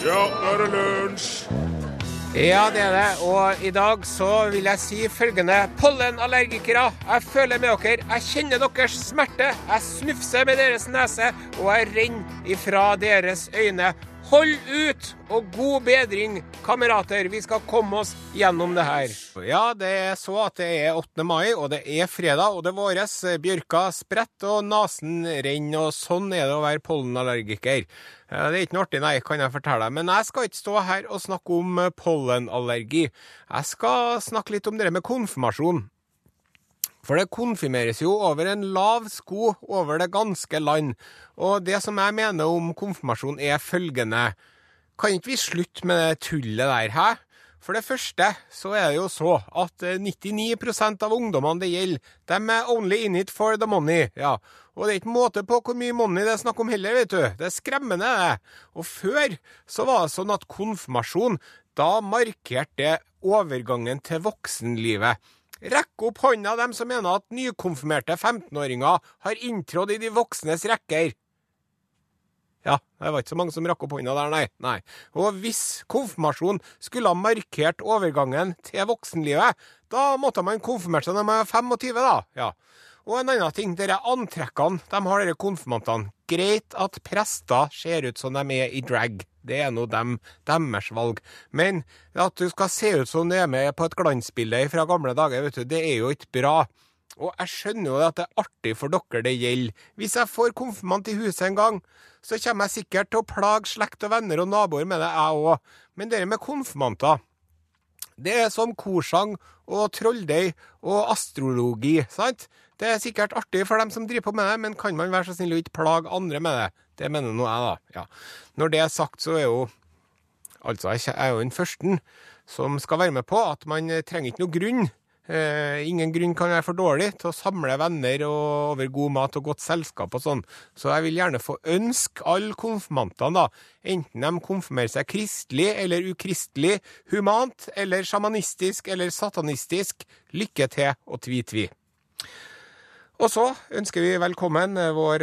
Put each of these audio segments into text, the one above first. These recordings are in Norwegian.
Ja, nå er det lunsj! Ja, det er det. Og i dag så vil jeg si følgende. Pollenallergikere, jeg føler med dere. Jeg kjenner deres smerte. Jeg snufser med deres nese, og jeg renner ifra deres øyne. Hold ut, og god bedring, kamerater. Vi skal komme oss gjennom det her. Ja, det er så at det er 8. mai, og det er fredag, og det våres. Bjørka spretter, og nesen renner, og sånn er det å være pollenallergiker. Det er ikke noe artig, nei, kan jeg fortelle deg. Men jeg skal ikke stå her og snakke om pollenallergi. Jeg skal snakke litt om det med konfirmasjon. For det konfirmeres jo over en lav sko over det ganske land. Og det som jeg mener om konfirmasjon, er følgende. Kan ikke vi slutte med det tullet der, hæ? For det første så er det jo så at 99 av ungdommene det gjelder, de er only in it for the money. ja. Og det er ikke måte på hvor mye money det er snakk om heller, vet du. Det er skremmende, det. Og før så var det sånn at konfirmasjon, da markerte det overgangen til voksenlivet. Rekk opp hånda dem som mener at nykonfirmerte 15-åringer har inntrådt i de voksnes rekker. Ja, det var ikke så mange som rakk opp hånda der, nei. nei. Og hvis konfirmasjon skulle ha markert overgangen til voksenlivet, da måtte man konfirmert seg når man var 25, da. Ja. Og en annen ting, dere antrekkene de har, dere konfirmantene. Greit at prester ser ut som de er i drag. Det er nå dem, deres valg. Men at du skal se ut som du er med på et glansbilde fra gamle dager, vet du, det er jo ikke bra. Og jeg skjønner jo at det er artig for dere det gjelder. Hvis jeg får konfirmant i huset en gang, så kommer jeg sikkert til å plage slekt og venner og naboer med det, jeg òg. Men det med konfirmanter det er som korsang og trolldeig og astrologi, sant? Det er sikkert artig for dem som driver på med det, men kan man være så snill å ikke plage andre med det? Det mener nå jeg, da. Ja. Når det er sagt, så er jo Altså, jeg er jo den første som skal være med på at man trenger ikke noe grunn. Eh, ingen grunn kan være for dårlig til å samle venner og over god mat og godt selskap og sånn. Så jeg vil gjerne få ønske alle konfirmantene, da, enten de konfirmerer seg kristelig eller ukristelig, humant eller sjamanistisk eller satanistisk, lykke til og tvi-tvi. Og så ønsker vi velkommen vår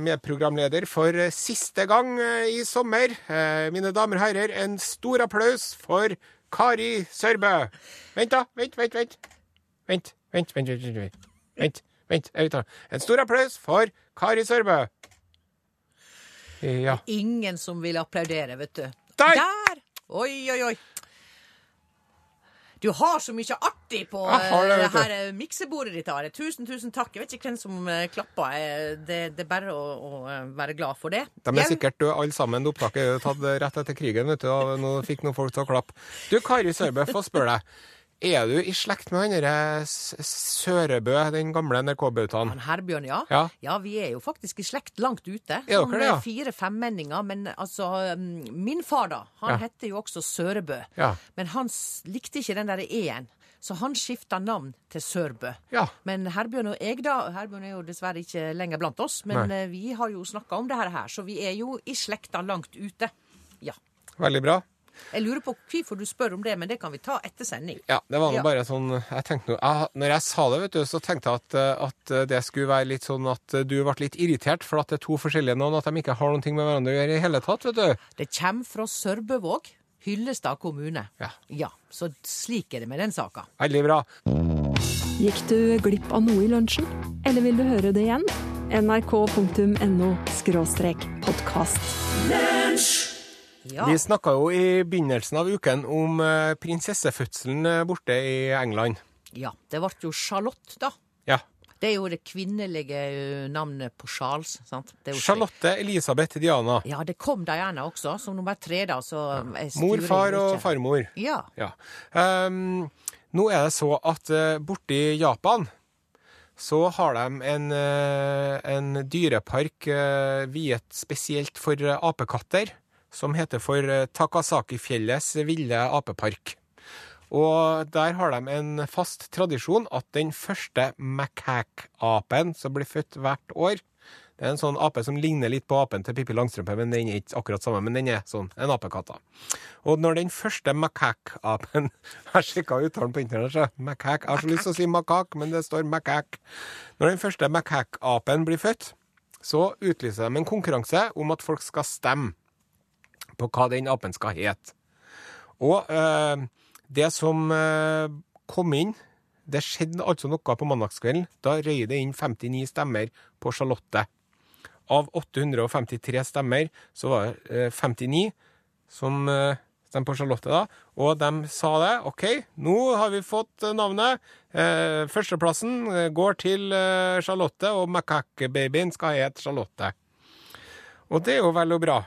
medprogramleder for siste gang i sommer. Mine damer og herrer, en stor applaus for Kari Sørbø. Vent, da. Vent, vent, vent. Vent, vent, vent. vent, vent. vent, vent. Jeg tar. En stor applaus for Kari Sørbø. Ja. Ingen som vil applaudere, vet du. Der! Der! Oi, oi, oi. Du har så mye artig på det, eh, her eh, miksebordet ditt. Are. Tusen, tusen takk. Jeg vet ikke hvem som eh, klapper. Det, det er bare å, å være glad for det. De er sikkert døde alle sammen. Opptaket er tatt rett etter krigen, vet du, og nå fikk noen folk til å klappe. Du, Kari Sørbø, få spørre deg. Er du i slekt med han derre Sørebø, den gamle NRK-bautaen? Han Herbjørn, ja. Ja. vi er jo faktisk i slekt langt ute. Er dere det, ja? fire femmenninger. Men altså, mm, min far, da, han Ja. heter jo også Sørebø. Ja. Men han likte ikke den derre e-en, så han skifta navn til Sørbø. Ja. Men Herbjørn og jeg, da Herbjørn er jo dessverre ikke lenger blant oss, men Nei. eh, vi har jo snakka om det her, så vi er jo i slekta langt ute. Ja. Veldig bra. Jeg lurer på hvorfor du spør om det, men det kan vi ta etter sending. Ja, det var nå Ja. bare sånn jeg tenkte noe, Når jeg sa det, vet du, så tenkte jeg at, eh, at det skulle være litt sånn at eh, du ble litt irritert for at det er to forskjellige navn, at de ikke har noe med hverandre å gjøre i hele tatt, vet du. Det kommer fra Sørbøvåg, Hyllestad kommune. Ja. ja. Så slik er det med den saka. Veldig bra. Gikk du glipp av noe i lunsjen? Eller vil du høre det igjen? nrk.no podkast. Ja. Vi snakka jo i begynnelsen av uken om eh, prinsessefødselen eh, borte i England. ja. Det ble jo Charlotte, da. Det er jo det kvinnelige eh, navnet på Charles. sant? Det Charlotte Elisabeth Diana. Ja, det kom Diana også, som nummer tre, da. Så jeg Mor, far og farmor. Ja. Ja. Um, nå er det så at uh, borti Japan så har de en, uh, en dyrepark uh, viet spesielt for eh, apekatter, som heter for Takasakifjellets ville apepark. Og der har de en fast tradisjon at den første macaque-apen som blir født hvert år Det er en sånn ape som ligner litt på apen til Pippi Langstrømpe, men den er ikke akkurat samme. Men den er sånn, en apekatt. Og når den første macaque-apen Jeg sjekka uttalen på internett. Jeg har så lyst til å si makak, men det står macaque. Når den første macaque-apen blir født, så utlyser de en konkurranse om at folk skal stemme. på hva den apen skal hete. Og eh, det som eh, kom inn Det skjedde altså noe på mandagskvelden. Da røy det inn 59 stemmer på Charlotte. Av 853 stemmer så var det eh, 59 som eh, stemte på Charlotte, da. Og de sa det. OK, nå har vi fått eh, navnet. Eh, førsteplassen eh, går til eh, Charlotte, og Macaque-babyen skal hete Charlotte. Og det er jo vel og bra.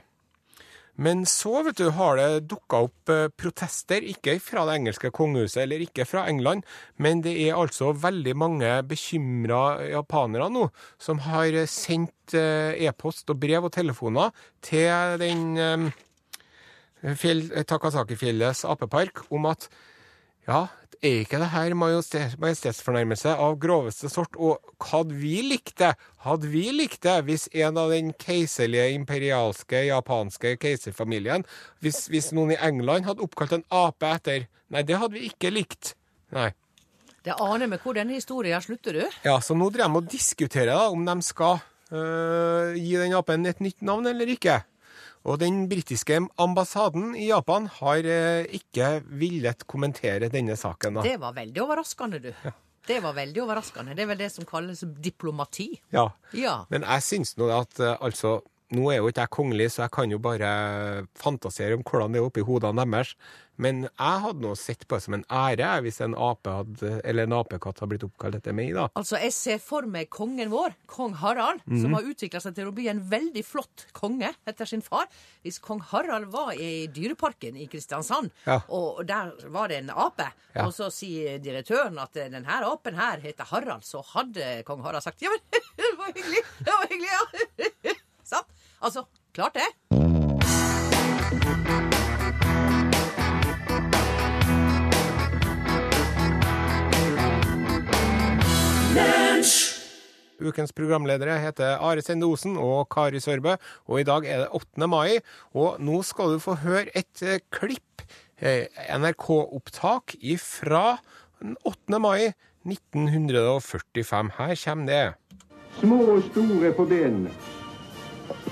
Men så vet du, har det dukka opp eh, protester, ikke fra det engelske kongehuset eller ikke fra England, men det er altså veldig mange bekymra japanere nå som har eh, sendt eh, e-post og brev og telefoner til den fjell, Takasaki-fjellets apepark om at ja, er ikke det her majestetsfornærmelse av groveste sort? Og hadde vi likt det, hadde vi likt det hvis en av den keiserlige, imperialske, japanske keiserfamilien hvis, hvis noen i England hadde oppkalt en ape etter Nei, det hadde vi ikke likt. Nei. Det aner meg hvor denne historien slutter, du. Ja, så nå driver de og diskuterer da, om de skal øh, gi den apen et nytt navn eller ikke. Og den britiske ambassaden i Japan har øh, ikke villet kommentere denne saken. da. Det var veldig overraskende, du. Det var veldig overraskende. Det er vel det som kalles diplomati. Ja. Ja. Men jeg syns nå at øh, altså Nå er jo ikke jeg kongelig, så jeg kan jo bare fantasere om hvordan det er oppi hodene deres. Men jeg hadde nå sett på det som en ære hvis en ape hadde, eller en apekatt hadde blitt oppkalt etter meg. da. Altså, Jeg ser for meg kongen vår, kong Harald, Mhm. som har utvikla seg til å bli en veldig flott konge etter sin far. Hvis kong Harald var i Dyreparken i Kristiansand, Ja. og der var det en ape, Ja. og så sier direktøren at denne apen her heter Harald, så hadde kong Harald sagt ja, men det var hyggelig, det var hyggelig, ja. Sant? Altså, klart det. Ukens programledere heter Are Sende Osen og Kari Sørbø, og i dag er det 8. mai. Og nå skal du få høre et eh, klipp, eh, NRK-opptak fra 8. mai 1945. Her kommer det. Små og store på benene.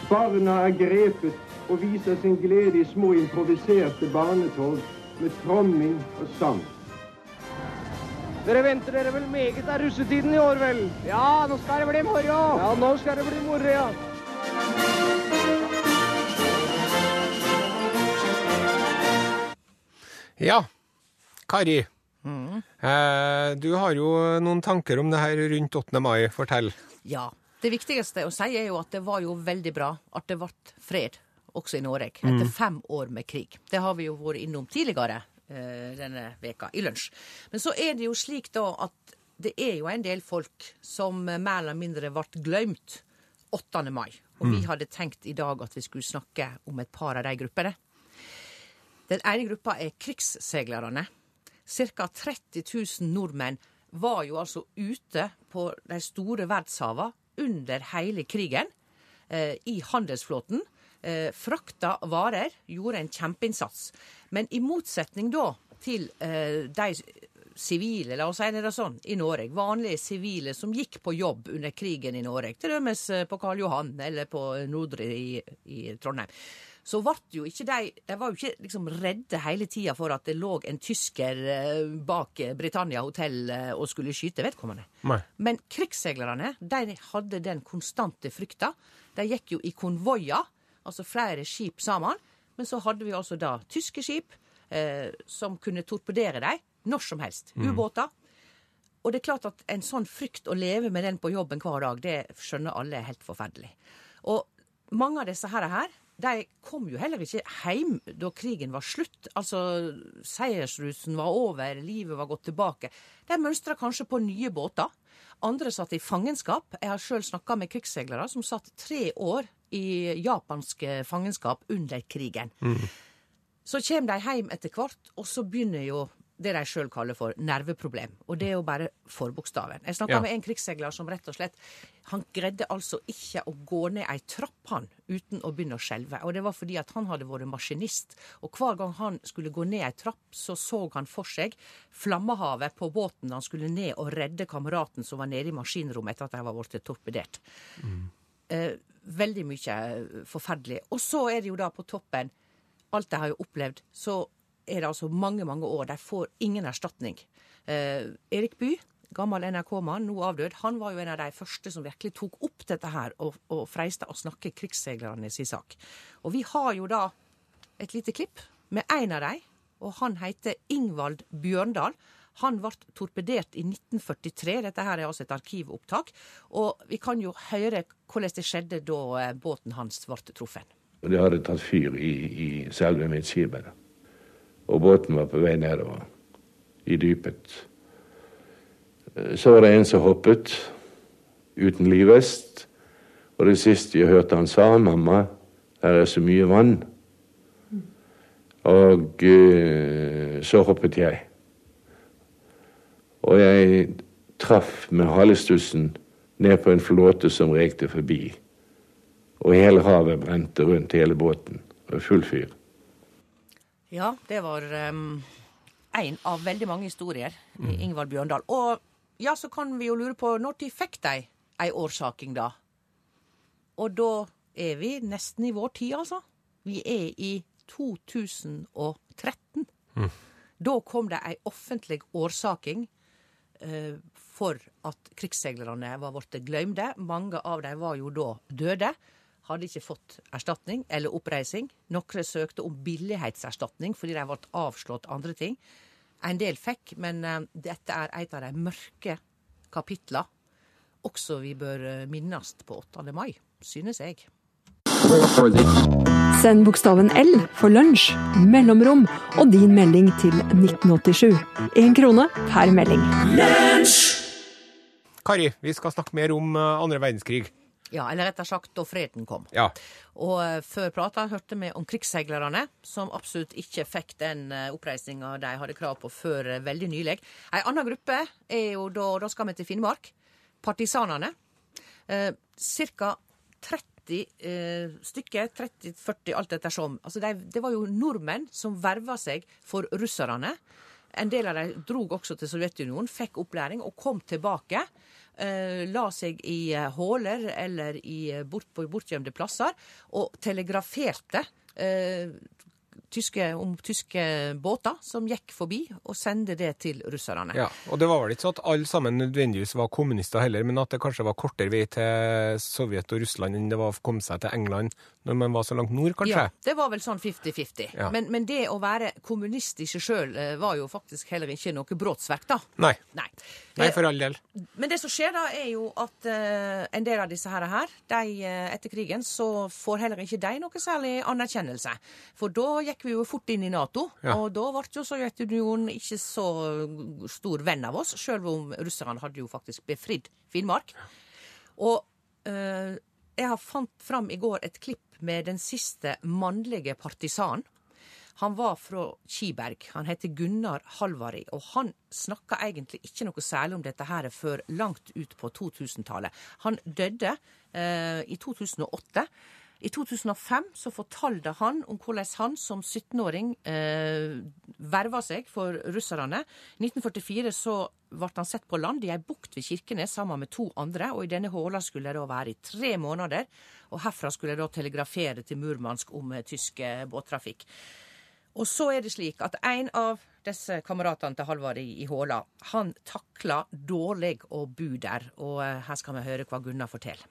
Barna er grepet og viser sin glede i små improviserte barnetog med tromming og sang. Dere venter dere vel meget av russetiden i år, vel? Ja, nå skal det bli moro. Ja, nå skal det bli moro, ja. Ja, Kari. Eh, du har jo noen tanker om det her rundt 8. mai. Fortell. Ja. Det viktigste å si er jo at det var jo veldig bra at det ble fred også i Norge etter fem år med krig. Det har vi jo vært innom tidligere eh, denne veka i lunsj. Men så er det jo slik da at det er jo en del folk som mer eller mindre ble glemt 8. mai. Og vi hadde tenkt i dag at vi skulle snakke om et par av de gruppene. Den ene gruppa er krigsseilerne. Ca. 30 000 nordmenn var jo altså ute på de store verdshava under hele krigen eh, i handelsflåten. Eh, frakta varer, gjorde en kjempeinnsats. Men i motsetning da til eh, de sivile, la oss si det sånn, i Norge, vanlige sivile som gikk på jobb under krigen i Norge, til dømes på Karl Johan eller på Nordre i, i Trondheim så ble jo ikke de De var jo ikke liksom redde hele tida for at det lå en tysker eh, bak Britannia hotell eh, og skulle skyte vedkommende. Nei. Men krigsseilerne de hadde den konstante frykta. De gikk jo i konvoier, altså flere skip sammen. Men så hadde vi altså da tyske skip eh, som kunne torpedere dem når som helst. Ubåter. Og det er klart at en sånn frykt å leve med den på jobben hver dag, det skjønner alle er helt forferdelig. Og mange av disse her, her de kom jo heller ikke hjem da krigen var slutt. Altså, seiersrusen var over, livet var gått tilbake. De mønstra kanskje på nye båter. Andre satt i fangenskap. Jeg har sjøl snakka med krigsseilere som satt tre år i japansk fangenskap under krigen. Så kommer de hjem etter hvert, og så begynner jo det de sjøl kaller for nerveproblem. Og det er jo bare forbokstaven. Jeg snakka Ja. med en krigsseiler som rett og slett Han greide altså ikke å gå ned ei trapp, han, uten å begynne å skjelve. Og det var fordi at han hadde vært maskinist. Og hver gang han skulle gå ned ei trapp, så så han for seg flammehavet på båten han skulle ned og redde kameraten som var nede i maskinrommet etter at de var blitt torpedert. Eh, veldig mye forferdelig. Og så er det jo da på toppen alt de har jo opplevd, så er det altså mange, mange år. De får ingen erstatning. Eh, Erik Bye, gammel NRK-mann, nå avdød, han var jo en av de første som virkelig tok opp dette her og, og freiste å snakke krigsseilerne sin sak. Og vi har jo da et lite klipp med en av dem, og han heter Ingvald Bjørndal. Han ble torpedert i 1943. Dette her er altså et arkivopptak. Og vi kan jo høre hvordan det skjedde da eh, båten hans ble truffet. De hadde tatt fyr i, i selve midtskipet. Og båten var på vei nedover, i dypet. Så var det en som hoppet, uten livvest. Og det siste jeg hørte han sa, 'Mamma, her er så mye vann'. Og eh, så hoppet jeg. Og jeg traff med halestussen ned på en flåte som rekte forbi. Og hele havet brente rundt hele båten. Var full fyr. Ja, det var um, en av veldig mange historier i Ingvald Bjørndal. Og ja, så kan vi jo lure på når de fikk de ei årsaking, da? Og da er vi nesten i vår tid, altså. Vi er i 2013. Da kom det ei offentlig årsaking eh, for at krigsseilerne var blitt glemte. Mange av dem var jo da døde. Hadde ikke fått erstatning eller oppreising. Noen søkte om billighetserstatning fordi de ble avslått andre ting. En del fikk, men eh, dette er et av de mørke kapitlene også vi bør eh, minnes på 8. mai, synes jeg. Send bokstaven L for lunsj, mellomrom og din melding til 1987. Én krone per melding. Kari, vi skal snakke mer om eh, andre verdenskrig. Ja, eller rettere sagt da freden kom. Ja. Og eh, før prata hørte vi om krigsseilerne, som absolutt ikke fikk den eh, oppreisinga de hadde krav på før eh, veldig nylig. Ei anna gruppe er jo da Da skal vi til Finnmark. Partisanene. Eh, Cirka 30 eh, stykker, 30-40 alt ettersom. Altså de, det var jo nordmenn som verva seg for russerne. En del av dem drog også til Sovjetunionen, fikk opplæring og kom tilbake. Eh, la seg i eh, håler eller i, eh, bort, på bortgjemte plasser og telegraferte tyske, om tyske båter som gikk forbi, og sendte det til russerne. ja. Og det var vel ikke sånn at alle sammen nødvendigvis var kommunister heller, men at det kanskje var kortere vei til Sovjet og Russland enn det var å komme seg til England når man var så langt nord, kanskje? Ja, det var vel sånn 50-50. Ja. Men, men det å være kommunist i seg sjøl var jo faktisk heller ikke noe brotsverk, da. Nei. Nei. Nei, Eh, for all del. Men det som skjer da, er jo at eh, en del av disse her, her de, eh, etter krigen, så får heller ikke de noe særlig anerkjennelse. For da gikk vi jo fort inn i Nato, Ja. og da ble jo Sovjetunionen ikke så stor venn av oss, sjøl om russerne hadde jo faktisk befridd Finnmark. Og eh, jeg har fant fram i går et klipp med den siste mannlige partisanen. Han var fra Kiberg. Han heter Gunnar Halvari. Og han snakka egentlig ikke noe særlig om dette her før langt ut på 2000-tallet. Han døde eh, i 2008. I 2005 så fortalte han om hvordan han som 17-åring eh, verva seg for russerne. I 1944 så ble han sett på land i ei bukt ved Kirkenes sammen med to andre. og I denne håla skulle jeg da være i tre måneder. og Herfra skulle jeg da telegrafere til Murmansk om eh, tysk eh, båttrafikk. Og så er det slik at en av disse kameratene til Halvard i, Håla, han takla dårlig å bo der. Og eh, her skal vi høre hva Gunnar forteller.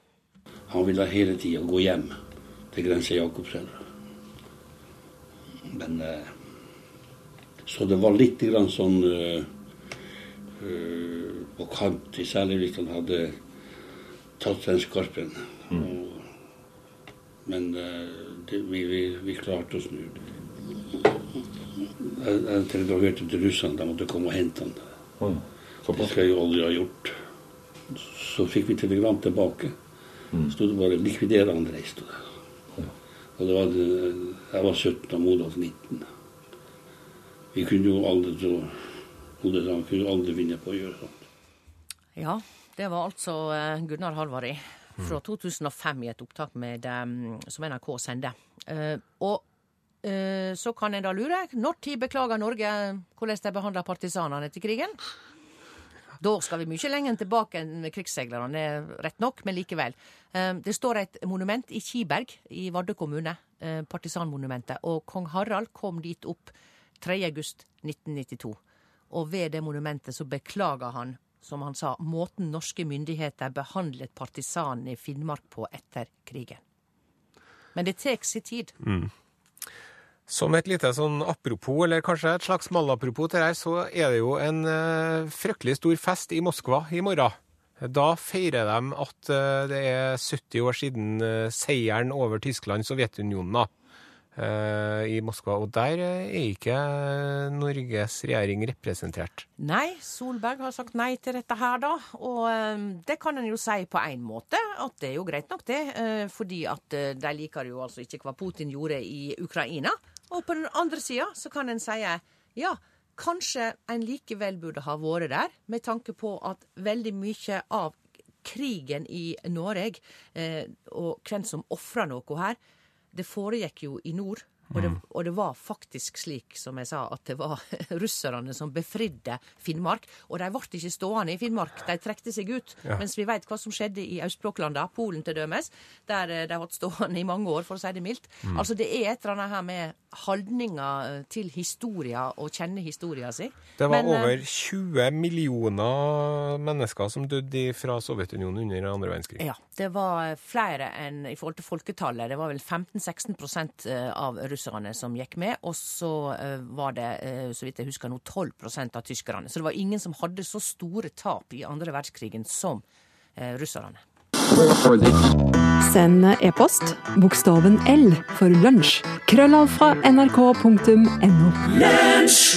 Han ville hele tida gå hjem til grensa Jakobselv. Men eh, Så det var litt grann sånn eh, eh, på kant, særlig hvis han hadde tatt den skarpen. skarpen. Og, men eh, det, vi, vi, vi klarte å snu. Jeg, jeg telegraferte til russerne, de måtte komme og hente han. Det skal jeg jo aldri ha gjort. Så fikk vi telegram tilbake. Stod det bare 'likvider Andrej'. Og det var, det- jeg var 17 og Modolf 19. Vi kunne jo aldri tro Hodet sa han kunne aldri finne på å gjøre sånt. Ja, det var altså eh, Gunnar Halvari fra 2005 i et opptak med, eh, som NRK sendte. Eh, og eh, så kan en da lure, når tid beklager Norge hvordan de behandler partisanene etter krigen? Da skal vi mye lenger tilbake enn krigsseilerne, rett nok, men likevel. Eh, det står et monument i Kiberg i Vardø kommune, eh, partisanmonumentet, og kong Harald kom dit opp 3. august 1992. Og ved det monumentet så beklaga han, som han sa, måten norske myndigheter behandlet partisanene i Finnmark på etter krigen. Men det tar sin tid. Mm. Som et lite sånn apropos, eller kanskje et slags malapropos til her, så er det jo en eh, fryktelig stor fest i Moskva i morgen. Da feirer de at eh, det er 70 år siden eh, seieren over Tyskland, Sovjetunionen, da, i Moskva. Og der er ikke Norges regjering representert. Nei, Solberg har sagt nei til dette her, da. Og det kan en jo si på én måte, at det er jo greit nok, det. Fordi at de liker jo altså ikke hva Putin gjorde i Ukraina. Og på den andre sida så kan en si ja, kanskje en likevel burde ha vært der, med tanke på at veldig mye av krigen i Norge, eh, og hvem som ofra noe her, det foregikk jo i nord. Og det, mm. og det, var faktisk slik, som jeg sa, at det var russerne som befridde Finnmark. Og de ble ikke stående i Finnmark, de trekte seg ut. Ja. Mens vi vet hva som skjedde i østblokklandene, Polen til dømes, der eh, de har hatt stående i mange år, for å si det mildt. Mm. Altså det er et eller annet her med holdninger eh, til historia og kjenne historia si. Det var Men, eh, over 20 millioner mennesker som døde fra Sovjetunionen under andre verdenskrig. Ja, det var flere enn i forhold til folketallet. Det var vel 15-16% av russerne som gikk med, og så var det, så vidt jeg husker nå, 12% av tyskerne. Så det var ingen som hadde så store tap i andre verdenskrigen som russerne. Send e-post bokstaven L for lunsj. Krøllav fra nrk.no.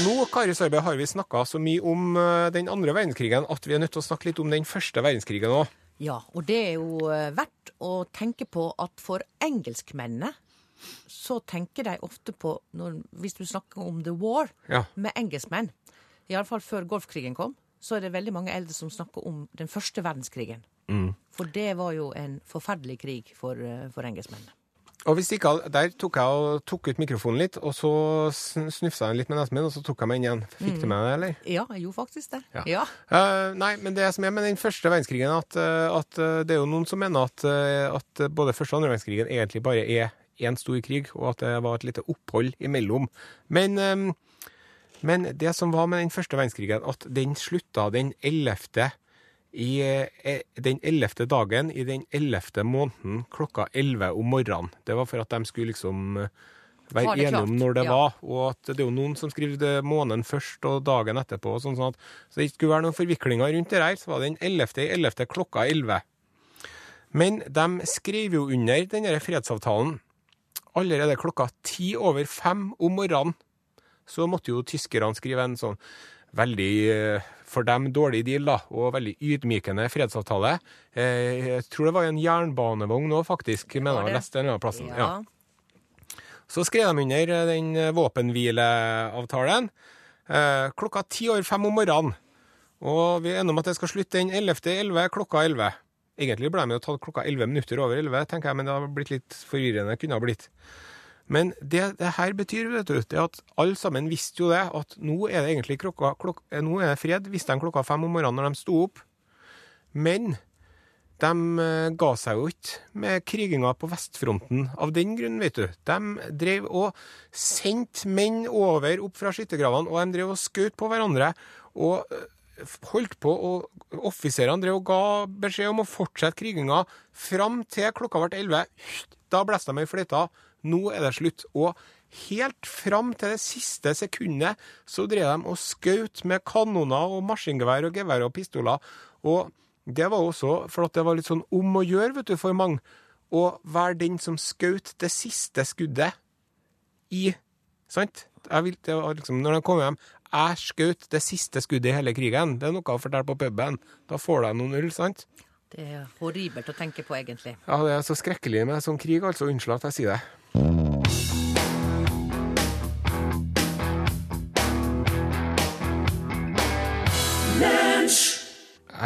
Nå Kari Sørbø, har vi snakka så mye om eh, den andre verdenskrigen at vi er nødt til å snakke litt om den første verdenskrigen òg. Ja, og det er jo eh, verdt å tenke på at for engelskmennene så tenker de ofte på, når, hvis du snakker om the war ja. med engelskmenn, iallfall før Golfkrigen kom, så er det veldig mange eldre som snakker om den første verdenskrigen. Mm. For det var jo en forferdelig krig for, eh, for engelskmennene. Og hvis ikke, Der tok jeg og tok ut mikrofonen litt, og så snufsa jeg litt med nesen min, og så tok jeg meg inn igjen. Fikk mm. du med det, eller? Ja, jeg gjorde faktisk det. Ja. ja. Uh, nei, men det som er med den første verdenskrigen, at, eh, at det er jo noen som mener at, at både første og andre verdenskrigen egentlig bare er én stor krig, og at det var et lite opphold imellom. Men, um, men det som var med den første verdenskrigen, at den slutta den 11 i eh, den ellevte dagen i den ellevte måneden klokka elleve om morgenen. Det var for at de skulle liksom eh, være enige om når det ja. var. Og at det er jo noen som skriver måneden først og dagen etterpå. og sånn, sånn at, Så det ikke skulle være noen forviklinger rundt det her. Så var det den ellevte i ellevte klokka elleve. Men de skrev jo under denne fredsavtalen allerede klokka ti over fem om morgenen. Så måtte jo tyskerne skrive en sånn veldig eh, for dem dårlig deal da, og veldig ydmykende fredsavtale. Eh, jeg tror det var en jernbanevogn òg, faktisk. mener jeg leste en plassen. Ja. ja. Så skrev de under eh, den våpenhvileavtalen klokka ti over fem om morgenen. Og vi er enige om at det skal slutte den 11.11. klokka 11. Egentlig ble de tatt klokka 11 minutter over 11, tenker jeg, men det har blitt litt forvirrende. kunne ha blitt. Men det det her betyr, vet du, det at alle sammen visste jo det, at nå er det egentlig klokka, klok, eh, nå er det fred, visste de klokka fem om morgenen når de sto opp. Men de eh, ga seg jo ikke med kriginga på vestfronten av den grunn, vet du. De drev og sendte menn over opp fra skyttergravene, og de drev og skjøt på hverandre. og eh, holdt på, og offiserene drev og ga beskjed om å fortsette kriginga fram til klokka ble elleve. Da blåste de i fløyta. Nå er det slutt. Og helt fram til det siste sekundet så drev de og skjøt med kanoner og maskingevær og gevær og pistoler. Og det var også for at det var litt sånn om å gjøre, vet du, for mange. Å være den som skjøt det siste skuddet i Sant? Vil, liksom, når de kom hjem Jeg skjøt det siste skuddet i hele krigen. Det er noe å fortelle på puben. Da får du noen ull, sant? Det er horribelt å tenke på, egentlig. Ja, det er så skrekkelig med sånn krig, altså. Unnskyld at jeg sier det.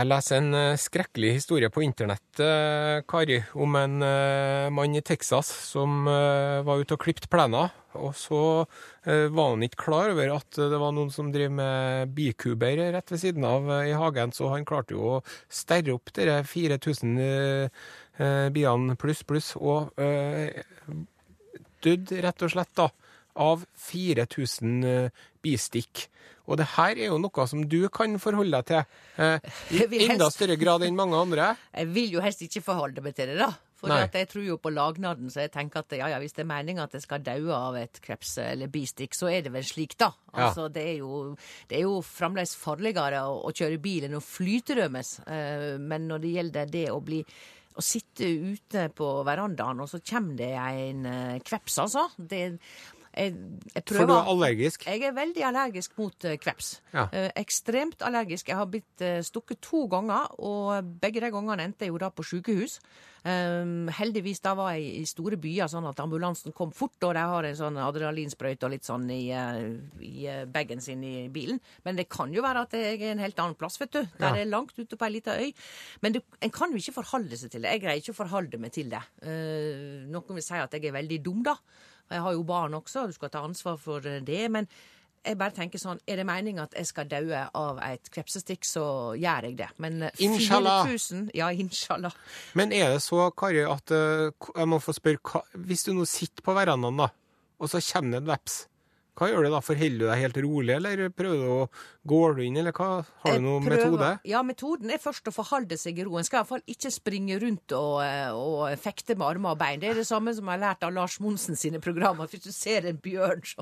Jeg leser en uh, skrekkelig historie på internett, uh, Kari, om en uh, mann i Texas som var ute og klipte plener. Og så var han ikke klar over at det var noen som driver med bikuber rett ved siden av i hagen, så han klarte jo å sterre opp de 4000 biene pluss pluss, og døde rett og slett da av 4000 bistikk. Og det her er jo noe som du kan forholde deg til eh, i enda større grad enn mange andre. Jeg vil jo helst ikke forholde meg til det, da. For jeg tror jo på lagnaden, så jeg tenker at ja, ja, hvis det er meninga at jeg skal daue av et kreps eller bistikk, så er det vel slik, da. Altså, ja. det, er jo, det er jo fremdeles farligere å, å kjøre bil enn å flyterømmes. Eh, men når det gjelder det å bli å sitte ute på verandaen, og så kommer det en uh, kveps, altså. Det, jeg, jeg prøver, For du er allergisk? Jeg er veldig allergisk mot uh, kveps. Ja. Uh, ekstremt allergisk. Jeg har blitt uh, stukket to ganger, og begge de gangene endte jeg jo da på sykehus. Um, heldigvis da var jeg i store byer, sånn at ambulansen kom fort, og de har en sånn adrenalinsprøyte og litt sånn i, i bagen sin i bilen. Men det kan jo være at jeg er en helt annen plass, vet du. Der ja. er langt ute på ei lita øy. Men det, en kan jo ikke forholde seg til det. Jeg greier ikke å forholde meg til det. noen vil si at jeg er veldig dum, da. Jeg har jo barn også, og du skal ta ansvar for det. Men jeg bare tenker sånn, er det meninga at jeg skal daue av et krepsestikk, så gjør jeg det. Men eh, inshallah. 4000 Ja, inshallah. Men er det så, Kari, at uh, jeg må få spørre Hvis du nå sitter på verandaen, da, og så kommer det en veps hva gjør du da? Forholder du deg helt rolig, eller prøver du å Går du inn, eller hva? Har du noen metode? Ja, metoden er først å forholde seg i ro. En skal iallfall ikke springe rundt og, eh, og, fekte med armer og bein. Det er det samme som jeg har lært av Lars Monsen sine programmer. Hvis du ser en bjørn, så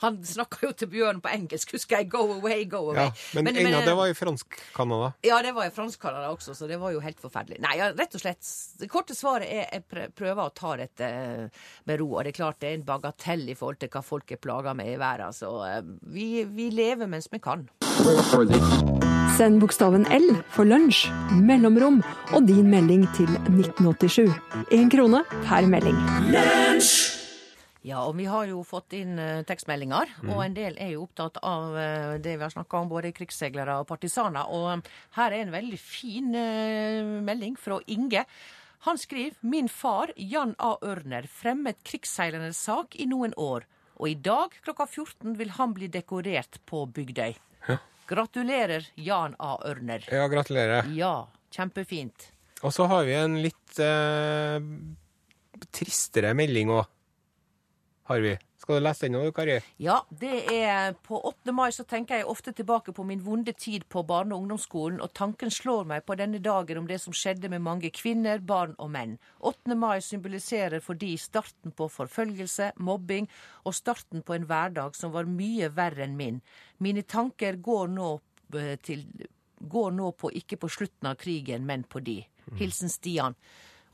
Han snakker jo til bjørn på engelsk, husker jeg. Go away, go away. Ja, men, men, men det var i Fransk-Canada? Ja, det var i Fransk-Canada også, så det var jo helt forferdelig. Nei, ja, rett og slett. Det korte svaret er jeg prøver å ta dette med ro. Og det er klart det er en bagatell i forhold til hva folk er plaga med i verden. Så eh, vi, vi lever mens vi kan. Send bokstaven L for lunsj, mellomrom og din melding til 1987. Én krone per melding. Ja, og vi har jo fått inn uh, tekstmeldinger, mm. og en del er jo opptatt av uh, det vi har snakka om, både krigsseilere og partisaner. Og um, her er en veldig fin uh, melding fra Inge. Han skriver min far, Jan A. Ørner, fremmet krigsseilernes sak i noen år og i dag klokka 14 vil han bli dekorert på Bygdøy. Ja. Gratulerer, Jan A. Ørner. Ja, gratulerer. Ja, kjempefint. Og så har vi en litt eh, tristere melding òg, har vi. Skal du lese den nå, Kari? Ja, det er På 8. mai så tenker jeg ofte tilbake på min vonde tid på barne- og ungdomsskolen, og tanken slår meg på denne dagen om det som skjedde med mange kvinner, barn og menn. 8. mai symboliserer for de starten på forfølgelse, mobbing og starten på en hverdag som var mye verre enn min. Mine tanker går nå, eh, til, går nå på ikke på slutten av krigen, men på de. Hilsen Stian.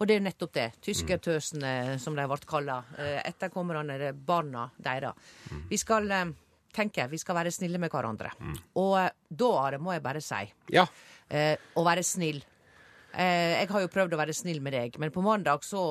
Og det er nettopp det. Tyskertøsene, som de ble kalla. Eh, etterkommerne, barna deres. Vi skal eh, tenke, vi skal være snille med hverandre. Og eh, da må jeg bare si ja. å være snill. Jeg har jo prøvd å være snill med deg, men på mandag så,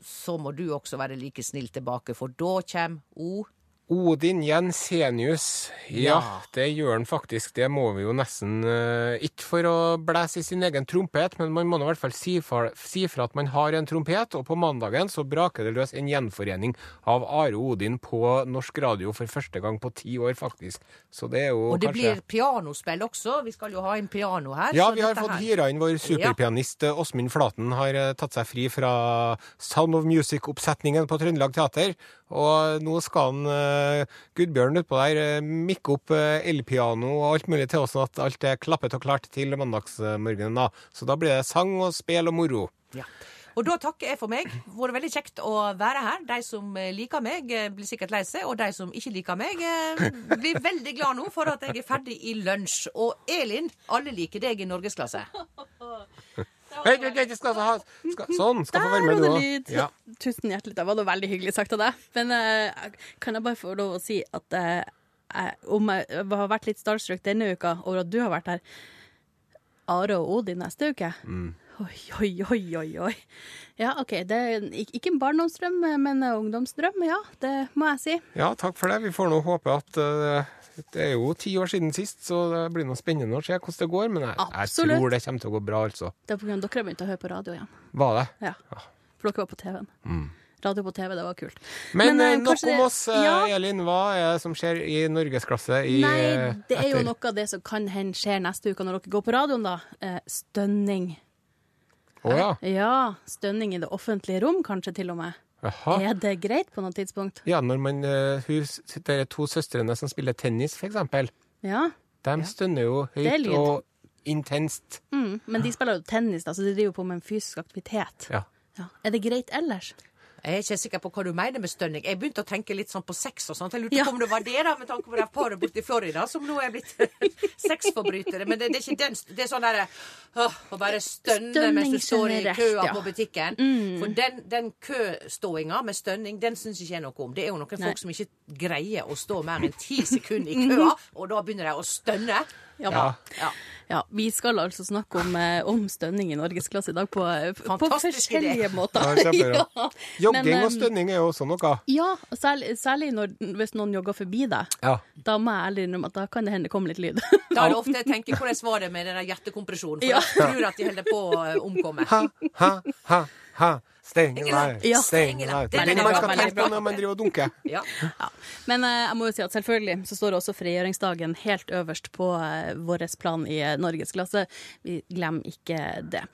så må du også være like snill tilbake, for da kommer O Odin Jensenius. Ja, ja, det gjør han faktisk. Det må vi jo nesten uh, Ikke for å blæse i sin egen trompet, men man må i hvert fall si fra, si at man har en trompet. Og på mandagen så braker det løs en gjenforening av Are Odin på norsk radio for første gang på ti år, faktisk. Så det er jo Og det kanskje... blir pianospill også. Vi skal jo ha en piano her. Ja, vi har fått her... hyra inn vår superpianist ja. Flaten. Har uh, tatt seg fri fra Sound of Music-oppsetningen på Trøndelag Teater. Og nå skal han uh, Gudbjørn utpå der uh, mikke opp uh, elpiano og alt mulig til oss, sånn at alt er klappet og klart til mandagsmorgenen. da. Så da blir det sang og spel og moro. Ja. Og da takker jeg for meg. Det Vært veldig kjekt å være her. De som liker meg, blir sikkert lei seg. Og de som ikke liker meg, blir veldig glad nå for at jeg er ferdig i lunsj. Og Elin, alle liker deg i norgesklasse. Hei, vent, hei, skal ha, skal, sånn, skal få være med, du òg. Ja. Tusen hjertelig. Det var da veldig hyggelig sagt av deg. Men uh, kan jeg bare få lov å si at uh, jeg, om jeg har vært litt starstruck denne uka over at du har vært her Are og Odin neste uke? Mm. Oi, oi, oi, oi, oi. Ja, OK. Det er ikke en barndomsdrøm, men en ungdomsdrøm. Ja, det må jeg si. Ja, takk for det. Vi får nå håpe at uh, det er jo ti år siden sist, så det blir noe spennende å se hvordan det går. Men jeg, jeg tror det kommer til å gå bra, altså. Det er på grunn av dere har begynt å høre på radio igjen. Var det? Ja. For dere var på TV-en. Radio på TV, det var kult. Men, Men, eh, eh, nok om oss, eh, Ja. Elin. Hva er det som skjer i norgesklasse i Nei, det er jo noe av det som kan hende skjer neste uke når dere går på radioen, da. Stønning. Å ja. Ja, stønning i det offentlige rom, kanskje til og med. Jaha. Er det greit på noe tidspunkt? Ja, når man uh, hus, Det er to søstrene som spiller tennis, for eksempel. Ja. De stønner jo høyt og intenst. Mm. Men de spiller jo tennis, da, så de driver på med en fysisk aktivitet. Ja. Ja. Er det greit ellers? Jeg er ikke sikker på hva du mener med stønning. Jeg begynte å tenke litt sånn på sex og sånt. Jeg lurte Ja. på om det var det, da, med tanke på det paret borte i Florida som nå er blitt sexforbrytere. Men det, det er ikke den Det er sånn derre Å bare stønne mens du står i køa ja. på butikken. For den, den køståinga med stønning, den syns ikke jeg noe om. Det er jo noen Nei. folk som ikke greier å stå mer enn ti sekunder i køa, og da begynner de å stønne. Ja. Ja. Ja. Ja, Vi skal altså snakke om, eh, om stønning i norgesklasse i dag på, eh, på forskjellige idé. måter. Ja. Jogging Men, og stønning er jo også noe. Ja, særlig, særlig når, hvis noen jogger forbi deg. Ja. Da må jeg ærlig innrømme at da kan det hende det kommer litt lyd. Da er det ofte jeg tenker hvordan var det med den der hjertekompresjonen, for Ja. jeg tror at de holder på å omkomme. Ha, ha, ha, ha. Steng alive. Ja. Steng Steng alive. alive. Det er Den man skal tenke på når man driver og dunker. Ja. Ja. Men eh, jeg må jo si at selvfølgelig så står også frigjøringsdagen helt øverst på eh, vår plan i eh, norgesklasse. Vi glemmer ikke det.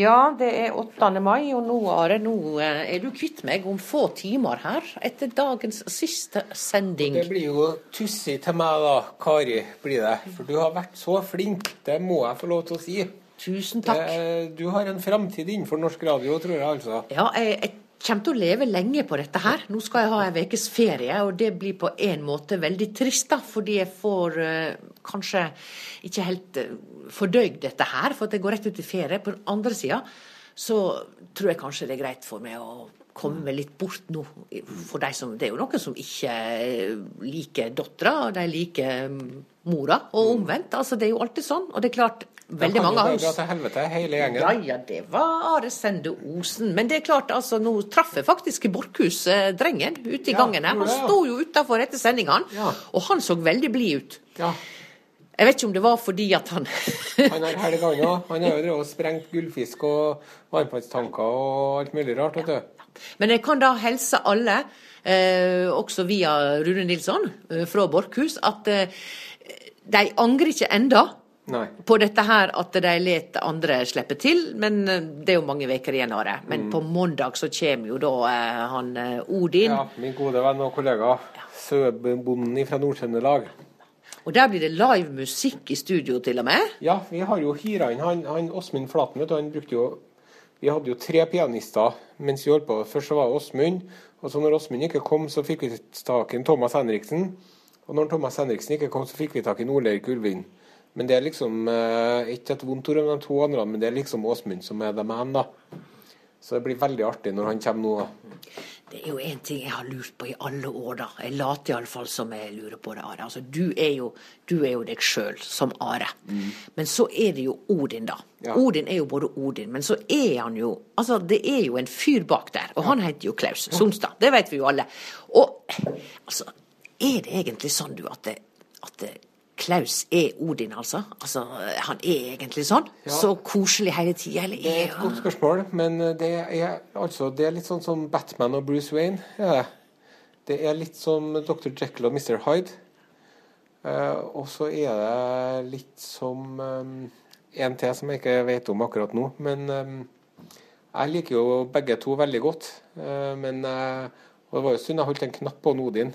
Ja, det er 8. mai, og nå, Are, nå eh, er du kvitt meg om få timer her, etter dagens siste sending. Det blir jo tussig til meg da, Kari, blir det. For du har vært så flink, det må jeg få lov til å si. Tusen takk. Det, du har en framtid innenfor norsk radio, tror jeg altså. Ja, jeg, jeg kommer til å leve lenge på dette her. Nå skal jeg ha en ukes ferie, og det blir på en måte veldig trist, da, fordi jeg får uh, kanskje ikke helt uh, fordøyd dette her, for at jeg går rett ut i ferie. På den andre sida så tror jeg kanskje det er greit for meg å komme meg litt bort nå. For de som, det er jo noen som ikke eh, liker dattera, og de liker mm, mora, og omvendt. Altså, det er jo alltid sånn. Og det er klart, veldig mange av oss Da kan jo dra til helvete, hele gjengen. ja, ja, det var Are Sende Osen. Men det er klart, altså, nå traff jeg faktisk Borchhus eh, drengen ute i Ja, gangen her. Han sto jo utafor etter sendinga, Ja. og han så veldig blid ut. Ja, Jeg vet ikke om det var fordi at han han har helga òg. Han har jo drevet og sprengt gullfisk og varmtvannstanker og alt mulig rart, vet du. Men jeg kan da helse alle, eh, også via Rune Nilsson eh, fra Borkhus, at eh, de angrer ikke enda Nei. på dette her at de let andre slippe til, men det er jo mange uker igjen av det. Men på mandag så kommer jo da eh, han Odin. Ja, min gode venn og kollega. Søbonden fra Nord-Trøndelag. Og der blir det live musikk i studio til og med. Ja, vi har jo hyra inn han, han Åsmund Flaten, vet du. Han brukte jo Vi hadde jo tre pianister mens vi holdt på. Først så var det Åsmund. Og så når Åsmund ikke kom, så fikk vi tak i Thomas Henriksen. Og når Thomas Henriksen ikke kom, så fikk vi tak i Nordleir Ulvin. Men det er liksom eh, ikke et vondt ord om de to andre, men det er liksom Åsmund som er dem igjen, da. Så det blir veldig artig når han kommer nå. Det er jo en ting jeg har lurt på i alle år, da. Jeg later iallfall som jeg lurer på det, Are. Altså, du er jo, du er jo deg sjøl, som Are. Men så er det jo Odin, da. Ja. Odin er jo både Odin, men så er han jo Altså, det er jo en fyr bak der, og han heter jo Klaus Sonstad. Det vet vi jo alle. Og altså, er det egentlig sånn, du, at, det, at det, Klaus er Odin, altså? Altså, Han er egentlig sånn? Så koselig hele tida, eller Det er er et godt spørsmål, men det er, altså, det er litt sånn som Batman og Bruce Wayne. Ja. Det er litt som Dr. Jekyll og Mr. Hyde. Uh, og så er det litt som um, en til som jeg ikke vet om akkurat nå. Men um, jeg liker jo begge to veldig godt. Uh, men uh, og det var jo synd jeg holdt en knapp på Odin.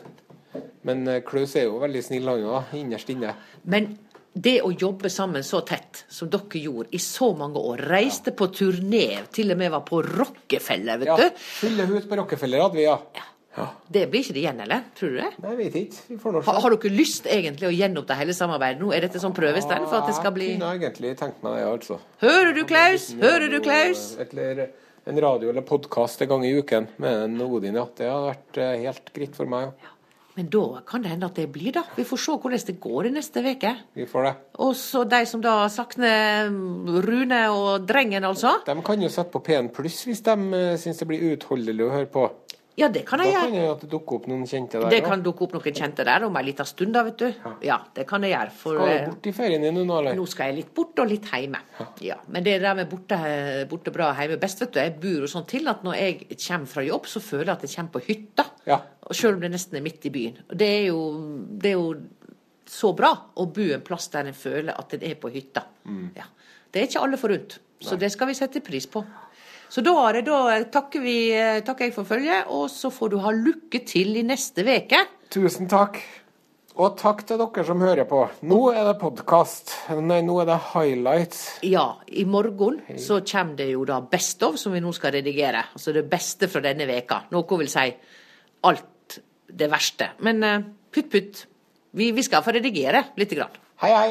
Men eh, Klaus er jo veldig snill, han òg, innerst inne. Men det å jobbe sammen så tett som dere gjorde i så mange år, reiste på turné, til og med var på Rockefeller, vet Ja, du. Fulle hus på Rockefeller hadde vi, ja. ja. Det blir ikke det igjen, eller? Tror du det? Nei, jeg vet ikke. Vi får Ha, har dere lyst egentlig å gjenoppta hele samarbeidet nå? Er dette sånn prøvestein for at det skal bli Jeg kunne egentlig tenkt meg det, altså. Hører du, Klaus? Hører du, Klaus? Eller en radio eller podkast en gang i uken med en Odin, ja. Det hadde vært eh, helt greit for meg. Ja. Men da kan det hende at det blir, da. Vi får se hvordan det går i neste uke. Vi får det. Og så de som da savner Rune og Drengen, altså. De kan jo sette på P1 pluss hvis de uh, syns det blir uutholdelig å høre på. Ja, det kan jeg gjøre. Da kan det at det dukker opp noen kjente der Det også. kan dukke opp noen kjente der om ei lita stund, da, vet du. Ja, det kan jeg gjøre. For Skal eh, du bort i ferien din nå, eller? nå skal jeg litt bort og litt hjemme. Ja, men det der med borte, borte bra hjemme best, vet du. Jeg bor jo sånn til at når jeg kommer fra jobb, så føler jeg at jeg kommer på hytta. Ja. Og Selv om det nesten er midt i byen. Og det er jo, det er jo så bra å bo en plass der en føler at en er på hytta. Mm. Ja. Det er ikke alle forunt. Så det skal vi sette pris på. Så da, det, da takker, vi, takker jeg for følget, og så får du ha lykke til i neste uke. Tusen takk. Og takk til dere som hører på. Nå er det podkast. Nei, nå er det highlights. Ja, i morgen så kommer det jo da Best of, som vi nå skal redigere. Altså det beste fra denne veka. Noe vil si alt det verste. Men eh, putt, putt. Vi, vi skal få redigere lite grann. Hei, hei.